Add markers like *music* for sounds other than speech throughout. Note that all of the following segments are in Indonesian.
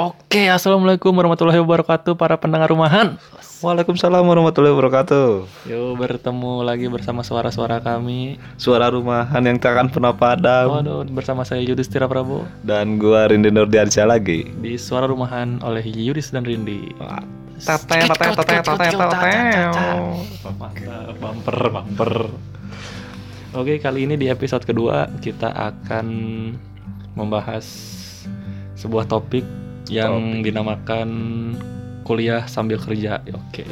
Oke, assalamualaikum warahmatullahi wabarakatuh para pendengar rumahan. Waalaikumsalam warahmatullahi wabarakatuh. Yuk bertemu lagi bersama suara-suara kami. Suara rumahan yang tak akan pernah padam. Waduh, bersama saya Yudhistira Prabowo Dan gua Rindi Nurdiansyah lagi. di Suara Rumahan oleh Yudis dan Rindi. Teteh, teteh, teteh, teteh. Mantap, bumper, bumper. Oke, kali ini di episode kedua kita akan membahas sebuah topik yang dinamakan kuliah sambil kerja. Oke,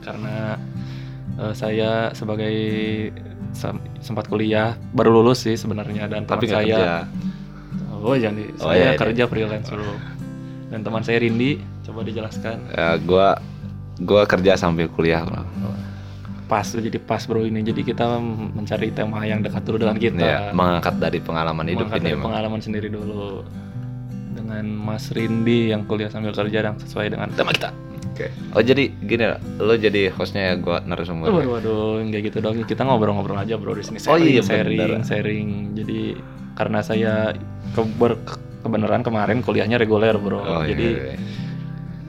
karena eh, saya sebagai sem- sempat kuliah baru lulus sih sebenarnya dan Tapi teman saya kerja. Oh jangan di, Oh, saya iya, iya. kerja freelance dulu. Dan teman saya Rindi, coba dijelaskan. Ya, gua gua kerja sambil kuliah. bro. Pas, jadi pas bro ini. Jadi kita mencari tema yang dekat dulu dengan kita. Ya, mengangkat dari pengalaman hidup Mengangkat ini. dari emang. pengalaman sendiri dulu. Dengan Mas Rindi yang kuliah sambil kerja dan sesuai dengan tema kita. Oke. Oh jadi gini, lo jadi hostnya ya gua narasumber. Waduh, waduh, enggak gitu dong. Kita ngobrol-ngobrol aja bro di sini. Oh Sharing, iya, sharing, bener. sharing. Jadi karena saya keber, kebenaran kemarin kuliahnya reguler bro. Oh, jadi iya, iya.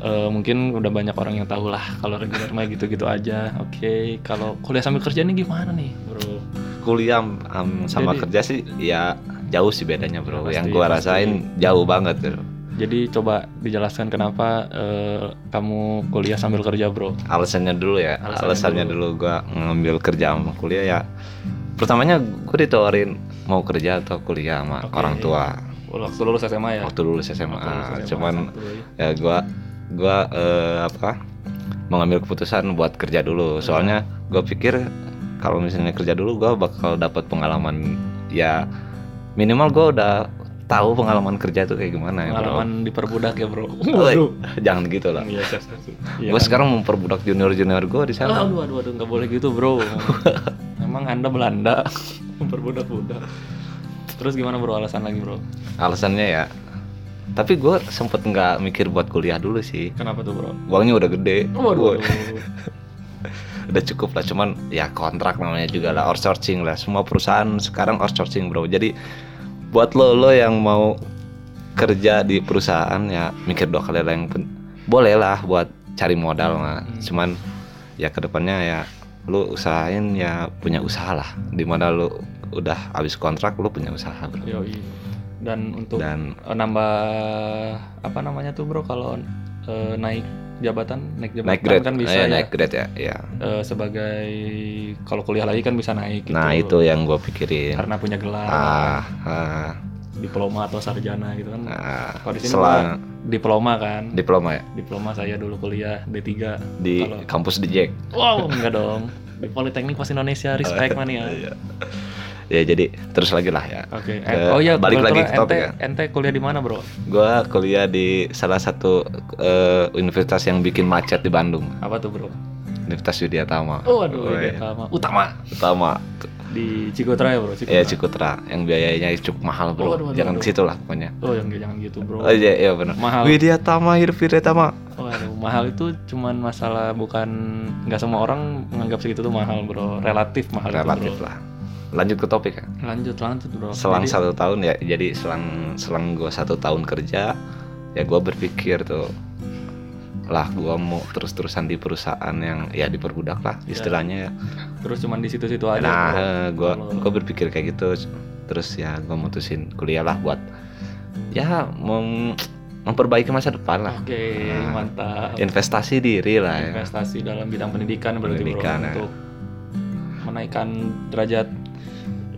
Eh, mungkin udah banyak orang yang tahu lah kalau reguler mah gitu-gitu aja. Oke, kalau kuliah sambil kerja ini gimana nih, bro? kuliah am, sama Jadi- kerja sih ya jauh sih bedanya bro. Ya, pasti, yang gua pasti. rasain jauh banget bro. Jadi coba dijelaskan kenapa eh, kamu kuliah sambil kerja, bro? alasannya dulu ya Alasannya alasannya, dulu. dulu. gua ngambil kerja sama kuliah ya pertamanya gue ditawarin mau kerja atau kuliah sama Oke. orang tua Waktu lulus SMA ya? waktu lulus SMA, Waktu lulus SMA, cuman santuy. ya gua gua eh, apa mengambil keputusan buat kerja dulu soalnya gua pikir kalau misalnya kerja dulu gua bakal dapat pengalaman ya minimal gua udah tahu pengalaman kerja tuh kayak gimana ya bro. pengalaman diperbudak ya, bro. *laughs* Woi, jangan gitu lah Iya. Iya gue kan? sekarang memperbudak junior junior gue di sana Aduh, aduh, aduh, nggak boleh gitu, bro. *laughs* Emang anda Belanda *laughs* memperbudak-budak. Terus gimana, bro? Alasan lagi, bro? alasannya ya tapi gue sempet nggak mikir buat kuliah dulu sih Kenapa tuh, bro? uangnya udah gede Waduh, Woi, waduh. Udah cukup lah. Cuman ya kontrak namanya juga lah outsourcing lah. Semua perusahaan sekarang outsourcing bro. Jadi buat lo lo yang mau kerja di perusahaan ya mikir dua kali lah yang pen- boleh lah buat cari modal mah Hmm. cuman ya ke depannya ya lu usahain ya punya usaha lah. Di mana lu udah habis kontrak lu punya usaha bro. Yoi. Dan untuk dan nambah apa namanya tuh bro? Kalau eh, naik jabatan naik jabatan naik grade. kan bisa eh, ya. naik grade ya ya eh, sebagai kalau kuliah lagi kan bisa naik gitu. nah itu yang gue pikirin. Karena punya gelar. Ah, ah, diploma atau sarjana gitu kan. Ah. kalau di sini selang diploma kan. Diploma ya? Diploma saya dulu kuliah D3 di Kalau- kampus di Jack? Wow enggak dong. Di Politeknik Pos Indonesia respect mania Iya. Ya jadi terus lagi lah ya. Oke Ke- Eh, oh iya balik lagi ke topik ente, ya. ente kuliah di mana bro? Gua kuliah di salah satu eh, universitas yang bikin macet di Bandung. Apa tuh bro? Universitas Widyatama oh aduh Woi, ini utama. Utama. Di Cikotra ya bro? Cikotra. ya Cikutra. Yang biayanya cukup mahal bro. Waduh, waduh, jangan waduh. ke situ lah pokoknya. Oh yang jangan gitu bro. Oh iya iya benar. Mahal. Widyatama hidup Widyatama Waduh, mahal itu cuman masalah bukan nggak semua orang menganggap segitu tuh mahal bro. Relatif mahal relatif itu, bro. lah lanjut ke topik ya? Lanjut lanjut bro. Selang Jadi- satu tahun ya jadi selang selang gua satu tahun kerja ya gua berpikir tuh lah gua mau terus terusan di perusahaan yang ya diperbudak lah istilahnya ya. Terus cuman di situ-situ aja nah bro. eh, gua berpikir kayak gitu terus ya gua mutusin kuliah lah buat ya mem- memperbaiki masa depan lah. Oke Nah, mantap. investasi diri lah ya. Investasi dalam bidang pendidikan berarti Pendidikan, bro ya. untuk menaikkan derajat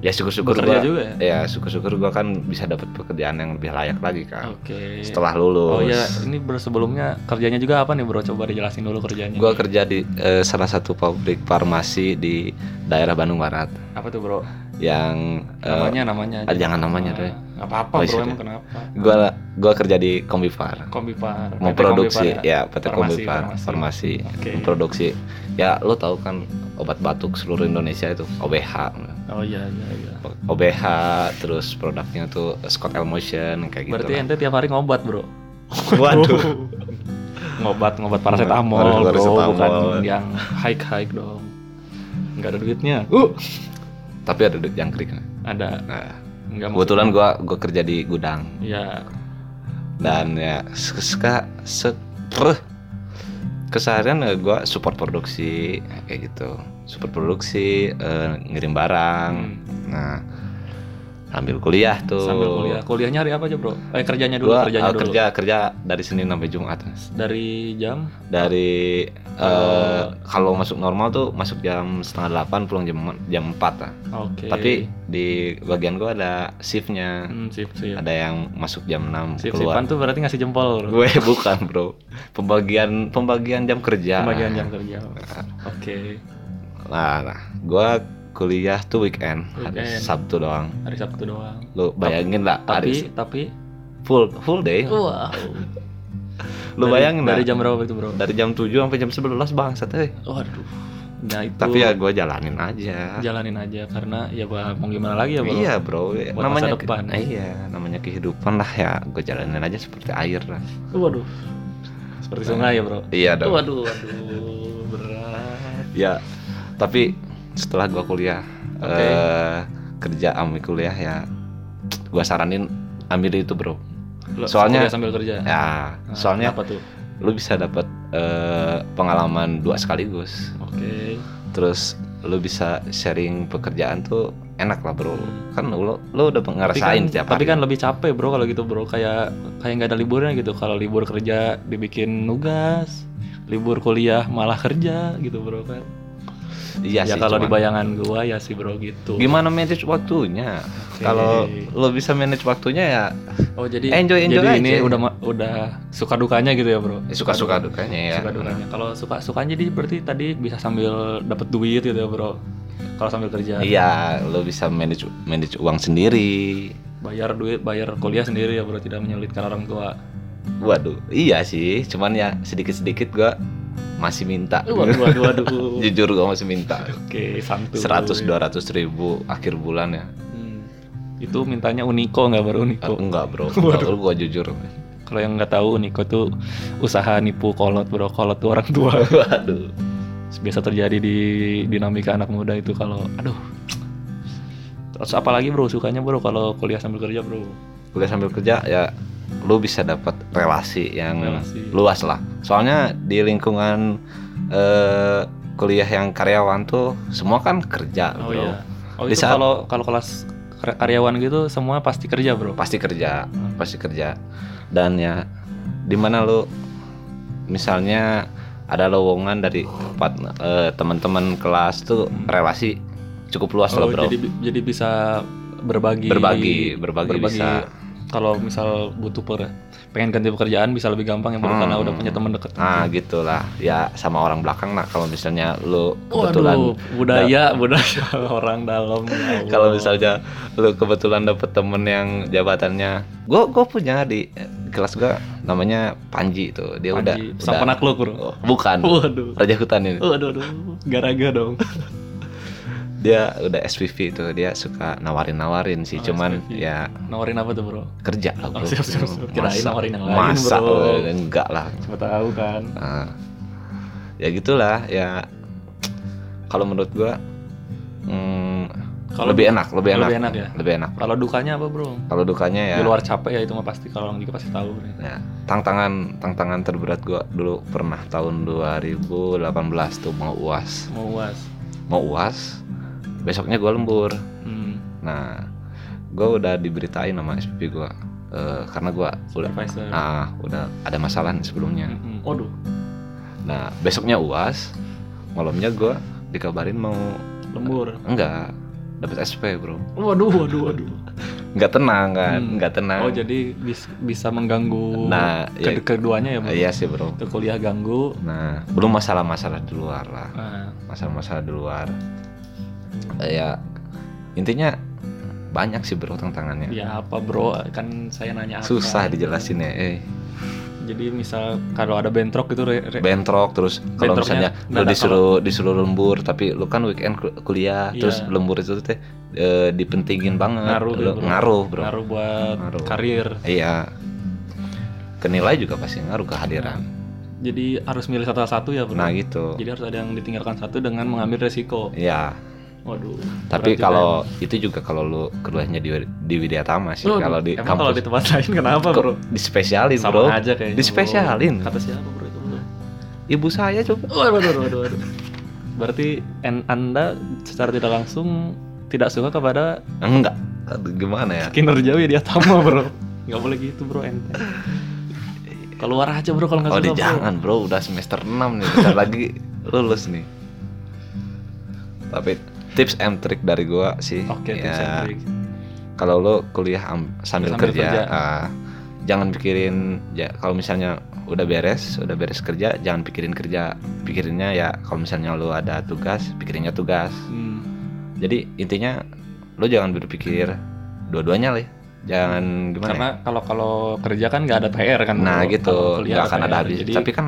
ya syukur-syukur bekerja gua juga ya? Ya syukur-syukur gua kan bisa dapat pekerjaan yang lebih layak lagi kan oke. Setelah lulus. Oh ya ini bro sebelumnya kerjanya juga apa nih bro? Coba dijelasin dulu kerjanya. Gua kerja di eh, salah satu pabrik farmasi di daerah Bandung Barat. Apa tuh bro? Yang eh, namanya namanya ah, jangan namanya deh. nggak apa-apa Oh, bro emang kenapa? Gua gua kerja di Kombifar. Kombipar PT Memproduksi Kombipar ya? PT Kombifar farmasi. farmasi, Oke. memproduksi. Ya lo tahu kan obat batuk seluruh Indonesia itu OBH. oh iya iya iya OBH terus produknya tuh Scott Elmotion kayak gitu. berarti lah. ente tiap hari ngobat bro Waduh. *laughs* ngobat ngobat paracetamol bro bukan yang hike hike dong nggak ada duitnya uh Tapi ada duit jangkrik. ada Nah, nggak kebetulan gua gua kerja di gudang. ya dan ya suka se. Keseharian ya gue support produksi kayak gitu. Support produksi eh, ngirim barang. Nah sambil kuliah tuh Sambil kuliah. Kuliahnya hari apa aja, Bro? Eh kerjanya dulu, Gua kerjanya eh, dulu. kerja kerja dari Senin sampai Jumat Dari jam dari eh, kalau masuk normal tuh masuk jam setengah delapan pulang jam jam empat lah Oke. tapi di bagian gua ada shiftnya hmm, sip, sip. ada yang masuk jam 6 Sip, keluar sipan tuh berarti ngasih jempol, Bro. gue *laughs* bukan bro pembagian pembagian jam kerja Pembagian jam kerja. Oke. nah, nah gua kuliah tuh weekend, hari Weekend. Sabtu doang Hari Sabtu doang. lu bayangin lah Tapi hari tapi full full day wow. lu Dari- bayangin dari jam berapa itu, Bro? dari jam 7 sampai jam 11 bangsat eh Waduh. Nah, itu tapi ya gua jalanin aja jalanin aja karena ya bah, mau gimana lagi ya, Bro? Iya bro, Buat namanya masa depan. iya namanya kehidupan lah ya, gue jalanin aja seperti air lah. Waduh. Seperti sungai ya, Bro. Iya dong. Waduh, waduh, berat. Ya, tapi setelah gua kuliah Oke. eh, kerja ambil kuliah ya, gua saranin ambil itu bro. Lo Soalnya- sambil kerja. Ya, Nah, soalnya apa tuh? lu bisa dapat eh, pengalaman dua sekaligus. Oke. Terus lu bisa sharing pekerjaan tuh enak lah bro. Hmm. Kan lu lu udah Tapi ngerasain kan, tiap tapi hari. kan lebih capek bro kalau gitu bro kayak kayak nggak ada liburnya gitu kalau libur kerja dibikin nugas libur kuliah malah kerja gitu bro kan iya ya sih. kalau di bayangan gua ya sih bro gitu. Gimana manage waktunya? Oke. kalau lo bisa manage waktunya ya oh jadi Enjoy- enjoy jadi ini aja. udah ma- udah suka dukanya gitu ya bro? Suka suka dukanya ya. Suka dukanya. Kalau suka sukanya jadi berarti tadi bisa sambil dapat duit gitu ya bro? Kalau sambil kerja. Iya lo bisa manage manage uang sendiri. Bayar duit bayar kuliah sendiri ya bro tidak menyulitkan orang tua. Waduh iya sih. Cuman ya sedikit sedikit gua masih minta waduh waduh waduh *laughs* jujur gua masih minta oke santuy 100 200 ribu akhir bulan ya Hmm. Itu mintanya Uniko nggak baru Eh, Uniko? enggak bro *laughs* enggak, lu gua jujur Kalau yang nggak tahu Uniko tuh usaha nipu kolot bro. Kolot tuh orang tua. *laughs* waduh Biasa terjadi di dinamika anak muda itu kalau aduh. Terus apalagi bro sukanya bro kalau kuliah sambil kerja bro. kuliah sambil kerja ya lu bisa dapat relasi yang Relasi. luas lah soalnya di lingkungan eh, kuliah yang karyawan tuh semua kan kerja Oh bro iya. Oh Di itu saat- kalau kalau kelas kar- karyawan gitu semua pasti kerja bro. pasti kerja Hmm. pasti kerja dan ya di mana lu misalnya ada lowongan dari tempat eh, teman-teman kelas tuh relasi cukup luas lah Oh, bro jadi jadi bisa berbagi Berbagi, berbagi bisa. Kalau misal butuh per, pengen ganti pekerjaan bisa lebih gampang ya bro Hmm. karena udah punya teman deket. nah gitulah ya sama orang belakang lah kalau misalnya lu kebetulan Waduh, budaya budaya *laughs* orang dalam. ya kalau misalnya lu kebetulan dapet temen yang jabatannya gue gue punya di kelas gue namanya Panji tuh dia udah Panji, udah sang penakluk bro. Oh, bukan Waduh. raja hutan ini Waduh, aduh, garaga dong. *laughs* dia udah SPV tuh dia suka nawarin nawarin sih Oh, cuman SPV. ya Nawarin apa tuh bro? kerja lah bro Oh, siap, siap, siap. Kirain Masa- nawarin yang lain, masa bro. eh, enggak lah Coba tahu kan. Nah, ya gitulah ya kalau menurut gua hmm, Kalau lebih enak lebih enak lebih enak ya? lebih enak Kalau dukanya apa bro? kalau dukanya ya Di luar capek ya itu mah pasti kalau orang juga pasti tahu. Ya, tantangan tantangan terberat gua dulu pernah tahun 2018 tuh mau uas. Mau uas. Mau uas, besoknya gua lembur. Hmm. Nah, gua udah diberitain sama SPP gua eh, karena gua udah Supervisor. ah udah ada masalah nih sebelumnya. Mm-mm. Waduh. Nah, besoknya uas, malamnya gua dikabarin mau Lembur. enggak dapat SP, Bro. Waduh, waduh, waduh. Enggak tenang kan, Hmm. enggak tenang. Oh jadi bis- bisa mengganggu Nah, ke- ya- keduanya ya bro? Iya sih, Bro. Ke kuliah ganggu. Nah, belum masalah-masalah di luar lah. Nah, masalah-masalah di luar ya intinya banyak sih bro tantangannya ya apa bro? Kan saya nanya apa? susah dijelasin ya eh Jadi misal kalau ada bentrok gitu re- re- bentrok terus kalau misalnya lu nggak ada disuruh disuruh lembur tapi lu kan weekend ku- kuliah Iya. terus lembur itu teh eh, dipentingin banget ngaruh, Lu- ya, bro. ngaruh bro ngaruh buat Ngaruh. karir. iya kenilai juga pasti ngaruh kehadiran Jadi harus milih satu satu ya bro. nah gitu Jadi harus ada yang ditinggalkan satu dengan mengambil resiko. iya Waduh. Tapi juga kalau itu juga kalau lu kuliahnya di di Widya Tama sih. ya. Kalau di emang kalau kampus di tempat lain kenapa bro? dispesialin Sama bro. aja kayaknya. Dispesialin. bro. Kata siapa bro itu bro? Ibu saya coba. Waduh, waduh, waduh, waduh. Berarti en- anda secara tidak langsung tidak suka kepada Enggak. Aduh, gimana ya? kinerja dia Tama bro. Gak boleh gitu bro ente. Keluar aja bro kalau nggak suka di bro. jangan bro, udah semester 6 nih, bentar lagi lulus nih. Tapi tips and trick dari gua sih, Oke, tips ya, and trick. kalau lo kuliah am- sambil, Sambil kerja, kerja. ah, jangan pikirin ya kalau misalnya udah beres, udah beres kerja, jangan pikirin kerja, pikirinnya ya kalau misalnya lo ada tugas, pikirinnya tugas. Hmm. Jadi intinya lo jangan berpikir dua-duanya lah, ya. jangan gimana? ya? Karena kalau kalau kerja kan nggak ada PR kan. Nah gitu, nggak akan ada habis. Jadi, Tapi kan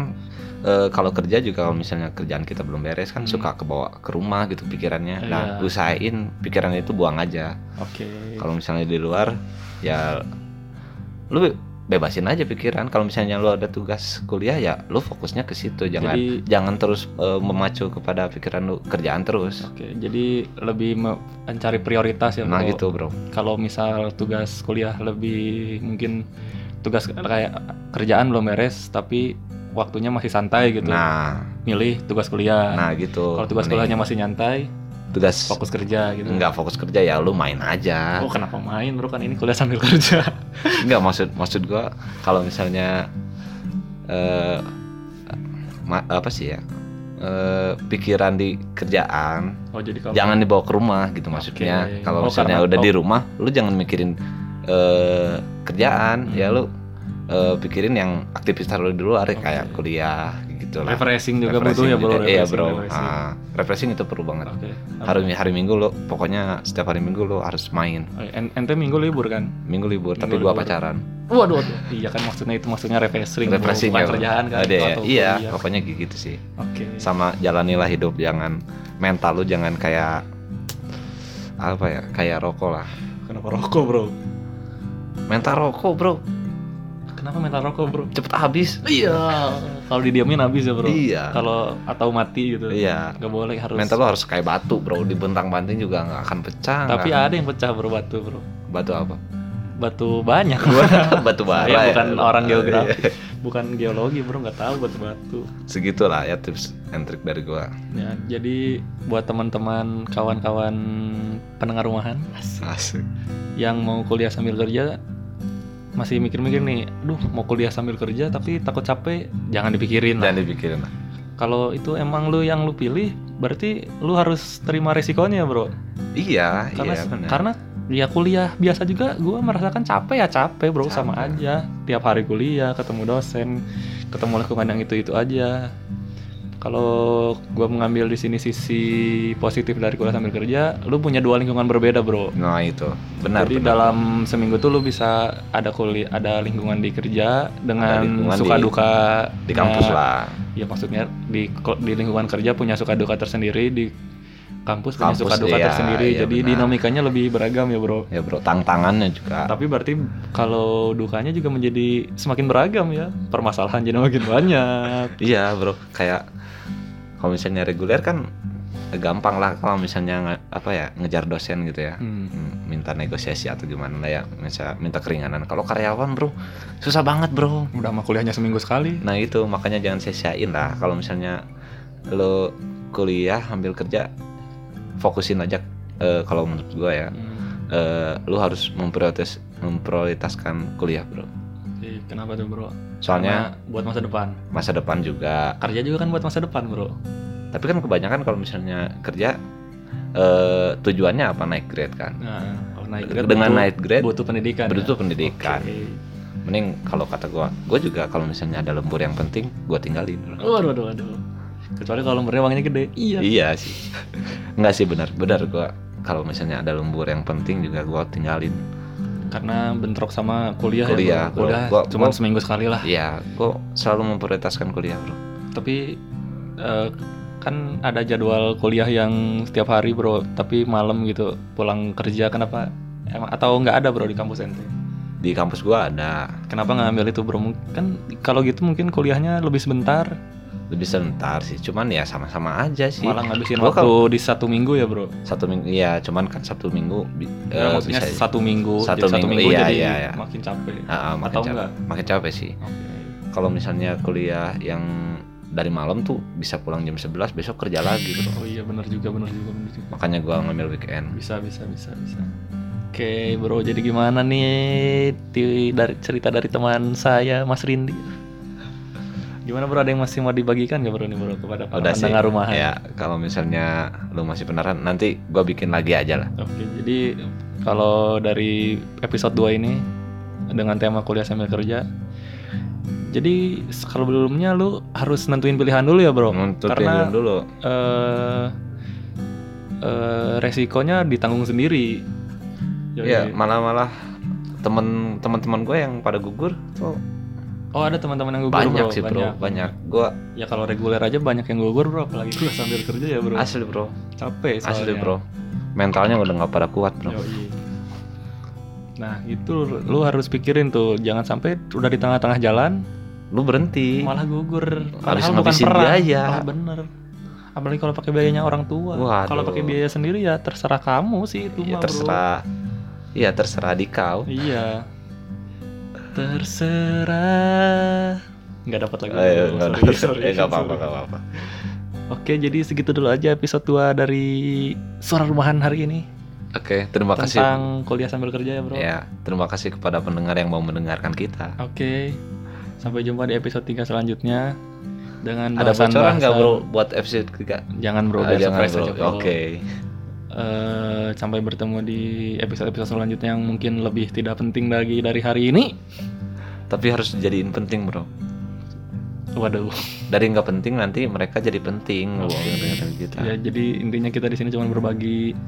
eh, kalau kerja juga kalau misalnya kerjaan kita belum beres kan Hmm. suka kebawa ke rumah gitu pikirannya. Nah Iya. usahain pikiran itu buang aja. Oke. Kalau misalnya di luar ya lu be- bebasin aja pikiran. Kalau misalnya lu ada tugas kuliah ya lu fokusnya ke situ. Jangan Jadi- jangan terus eh, memacu kepada pikiran lu kerjaan terus. Oke, jadi lebih me- mencari prioritas ya. Nah bro. gitu bro. Kalau misal tugas kuliah lebih mungkin tugas kayak kerjaan belum beres tapi waktunya masih santai gitu. Nah, Milih tugas kuliah. nah gitu. Kalau tugas Mending kuliahnya masih nyantai, tugas fokus kerja gitu. nggak fokus kerja ya lu main aja. Oh, kenapa main bro kan ini kuliah sambil kerja. *laughs* Enggak maksud maksud gua kalau misalnya eh ma- apa sih ya? eh pikiran di kerjaan Oh, jadi kalau jangan dibawa ke rumah gitu maksudnya. Kalau Oh, misalnya karena- udah di oh. rumah, lu jangan mikirin eh kerjaan, Hmm. ya lu eh, pikirin yang aktivitas lu di luar ya, Oke. kayak kuliah gitu lah. refreshing juga Refreshing butuh ya bro. Iya bro. refreshing. Ah, refreshing itu perlu banget. Oke. Hari hari Minggu lu pokoknya setiap hari Minggu lu harus main. Oh, en- ente minggu libur kan? Minggu libur tapi Minggu gua libur. pacaran. Waduh, waduh. Iya kan maksudnya itu maksudnya refreshing, refreshing bukan ya, kerjaan kan? Ada ya? atau Iya, kuliah. pokoknya gitu sih. Oke. Sama jalanilah hidup jangan mental lu jangan kayak apa ya? Kayak rokok lah. Kenapa rokok bro? Mental rokok, Bro. Kenapa mental rokok bro? Cepet habis. Iya. Kalau didiamin habis ya bro. Iya. Kalau atau mati gitu. Iya. Gak boleh harus. Mental lu harus kayak batu, Bro. Dibentang-banting juga nggak akan pecah. Tapi nggak- ada yang pecah bro batu bro. batu apa? Batu banyak. *laughs* batu bara. Ya. bukan orang Iya. geografi, bukan geologi bro, nggak tahu batu-batu. Segitulah ya tips and trick dari gua. Ya, jadi buat teman-teman kawan-kawan pendengar rumahan Asik. yang mau kuliah sambil kerja masih mikir-mikir nih, aduh mau kuliah sambil kerja tapi takut capek, jangan dipikirin lah. Jangan dipikirin lah. Kalau itu emang lu yang lu pilih, berarti lu harus terima resikonya bro. Iya, Karena iya benar. karena ya kuliah biasa juga gua merasakan capek ya capek bro sama Capek. aja. Tiap hari kuliah, ketemu dosen, ketemu lingkungan yang itu-itu aja. Kalau gua mengambil di sini sisi positif dari kuliah sambil kerja, lu punya dua lingkungan berbeda bro. Nah, itu. Benar, Jadi benar. dalam seminggu tuh lu bisa ada kuliah, ada lingkungan di kerja dengan suka di- duka di kampus lah. Ya maksudnya di di lingkungan kerja punya suka duka tersendiri di kampus punya Kampus, suka duka iya, tersendiri. iya, Jadi benar. dinamikanya lebih beragam ya bro. Ya, Bro. Tantangannya juga. Tapi berarti kalau dukanya juga menjadi semakin beragam ya. Permasalahan jadi makin banyak. Iya bro, kayak kalau misalnya reguler kan gampang lah kalau misalnya apa ya ngejar dosen gitu ya, Hmm. Hmm, minta negosiasi atau gimana lah ya, misal minta keringanan. Kalau karyawan bro, susah banget bro. Udah mah kuliahnya seminggu sekali. Nah itu makanya jangan sia-siain lah. Kalau misalnya lo kuliah ambil kerja, fokusin aja. eh, kalau menurut gua ya, Hmm. eh, lo harus memprioritas memprioritaskan kuliah bro. Kenapa tuh bro? Soalnya Karena buat masa depan. masa depan juga Kerja juga kan buat masa depan bro. Tapi kan kebanyakan kalau misalnya kerja eh, tujuannya apa naik grade kan? Nah, kalau naik grade Dengan butuh- naik grade butuh pendidikan. butuh ya? pendidikan. Oke. Mending kalau kata gua, gua juga kalau misalnya ada lembur yang penting, gua tinggalin. Waduh, waduh, waduh. Kecuali kalau lemburnya uangnya gede. Iya. Iya sih. *laughs* Enggak sih benar, benar gua kalau misalnya ada lembur yang penting juga gua tinggalin. Karena bentrok sama kuliah, Kuliah, ya. Bro. Kuliah Gua- cuma gua- seminggu sekali lah. Iya, gua selalu memprioritaskan kuliah, Bro. Tapi eh, kan ada jadwal kuliah yang setiap hari, Bro. Tapi malam gitu pulang kerja kenapa? Emang atau nggak ada, Bro, di kampus ente? Di kampus gua ada. Kenapa nggak ambil itu, Bro? Kan kalau gitu mungkin kuliahnya lebih sebentar. Lebih sebentar sih cuman ya sama-sama aja sih Malah ngabisin Gua waktu di satu minggu ya bro. satu minggu iya cuman kan sabtu minggu Ya, eh, maksudnya bisa satu minggu, Satu jadi satu minggu, minggu iya, jadi iya, iya. makin capek. Ah, ah, makin Atau capek. enggak? makin capek sih Oke. kalau misalnya kuliah yang dari malam tuh bisa pulang jam 11 besok kerja lagi bro Oh iya benar juga, benar juga, benar juga. makanya gua ngambil weekend Bisa, bisa, bisa, bisa. Oke bro, jadi gimana nih dari cerita dari teman saya Mas Rindi? Gimana bro, ada yang masih mau dibagikan gak bro nih bro kepada para udah sih pendengar rumahan? ya kalau misalnya lu masih penasaran nanti gua bikin lagi aja lah Oke, jadi kalau dari episode 2 ini dengan tema kuliah sambil kerja. Jadi kalau belumnya lu harus nentuin pilihan dulu ya, Bro. Nuntut Karena dulu eh eh, resikonya ditanggung sendiri. Jadi- ya malah malah temen teman-teman gue yang pada gugur tuh Oh, ada teman-teman yang gugur, banyak Bro. sih bro banyak gua Ya kalau reguler aja banyak yang gugur, Bro, apalagi kuliah sambil kerja ya, Bro. asli bro Capek soalnya. asli bro mentalnya udah nggak pada kuat bro Yoi. Nah itu lu harus pikirin tuh jangan sampai udah di tengah-tengah jalan lu berhenti malah gugur. Padahal bukan perang. biaya. Ah, bener. Apalagi kalau pakai biayanya orang tua. Kalau pakai biaya sendiri ya terserah kamu sih itu ya mah, terserah iya terserah di kau Iya. Terserah. Nggak dapat lagi. Ayo, nggak Sorry, ada- sorry, eh, nggak apa-apa sorry. nggak apa-apa Oke, jadi segitu dulu aja episode 2 dari Suara Rumahan hari ini oke terima kasih tentang kuliah sambil kerja ya, Bro. ya terima kasih kepada pendengar yang mau mendengarkan kita Oke, sampai jumpa di episode 3 selanjutnya dengan ada bocoran nggak bro buat episode ketiga Jangan bro, Ah, jangan, bro. aja bro. Eh, sampai bertemu di episode-episode selanjutnya yang mungkin lebih tidak penting lagi dari hari ini. tapi harus dijadiin penting bro Waduh. dari nggak penting nanti mereka jadi penting Oh. loh kita Ya, jadi intinya kita di sini cuma berbagi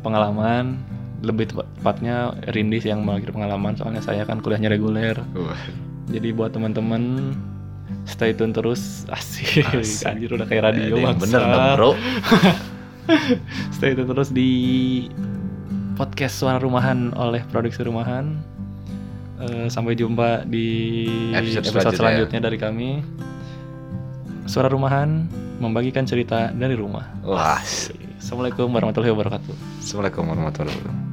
pengalaman, lebih tepat- tepatnya Rindis yang berbagi pengalaman soalnya saya kan kuliahnya reguler. Jadi buat teman-teman stay tune terus asik, Asik. anjir udah kayak radio Eh, bener dong bro *laughs* *laughs* Stay tune terus di podcast Suara Rumahan oleh Produksi Rumahan. Eh, sampai jumpa di Episode episode, selanjutnya. selanjutnya dari kami. Suara Rumahan membagikan cerita dari rumah. wah Assalamualaikum warahmatullahi wabarakatuh. assalamualaikum warahmatullahi wabarakatuh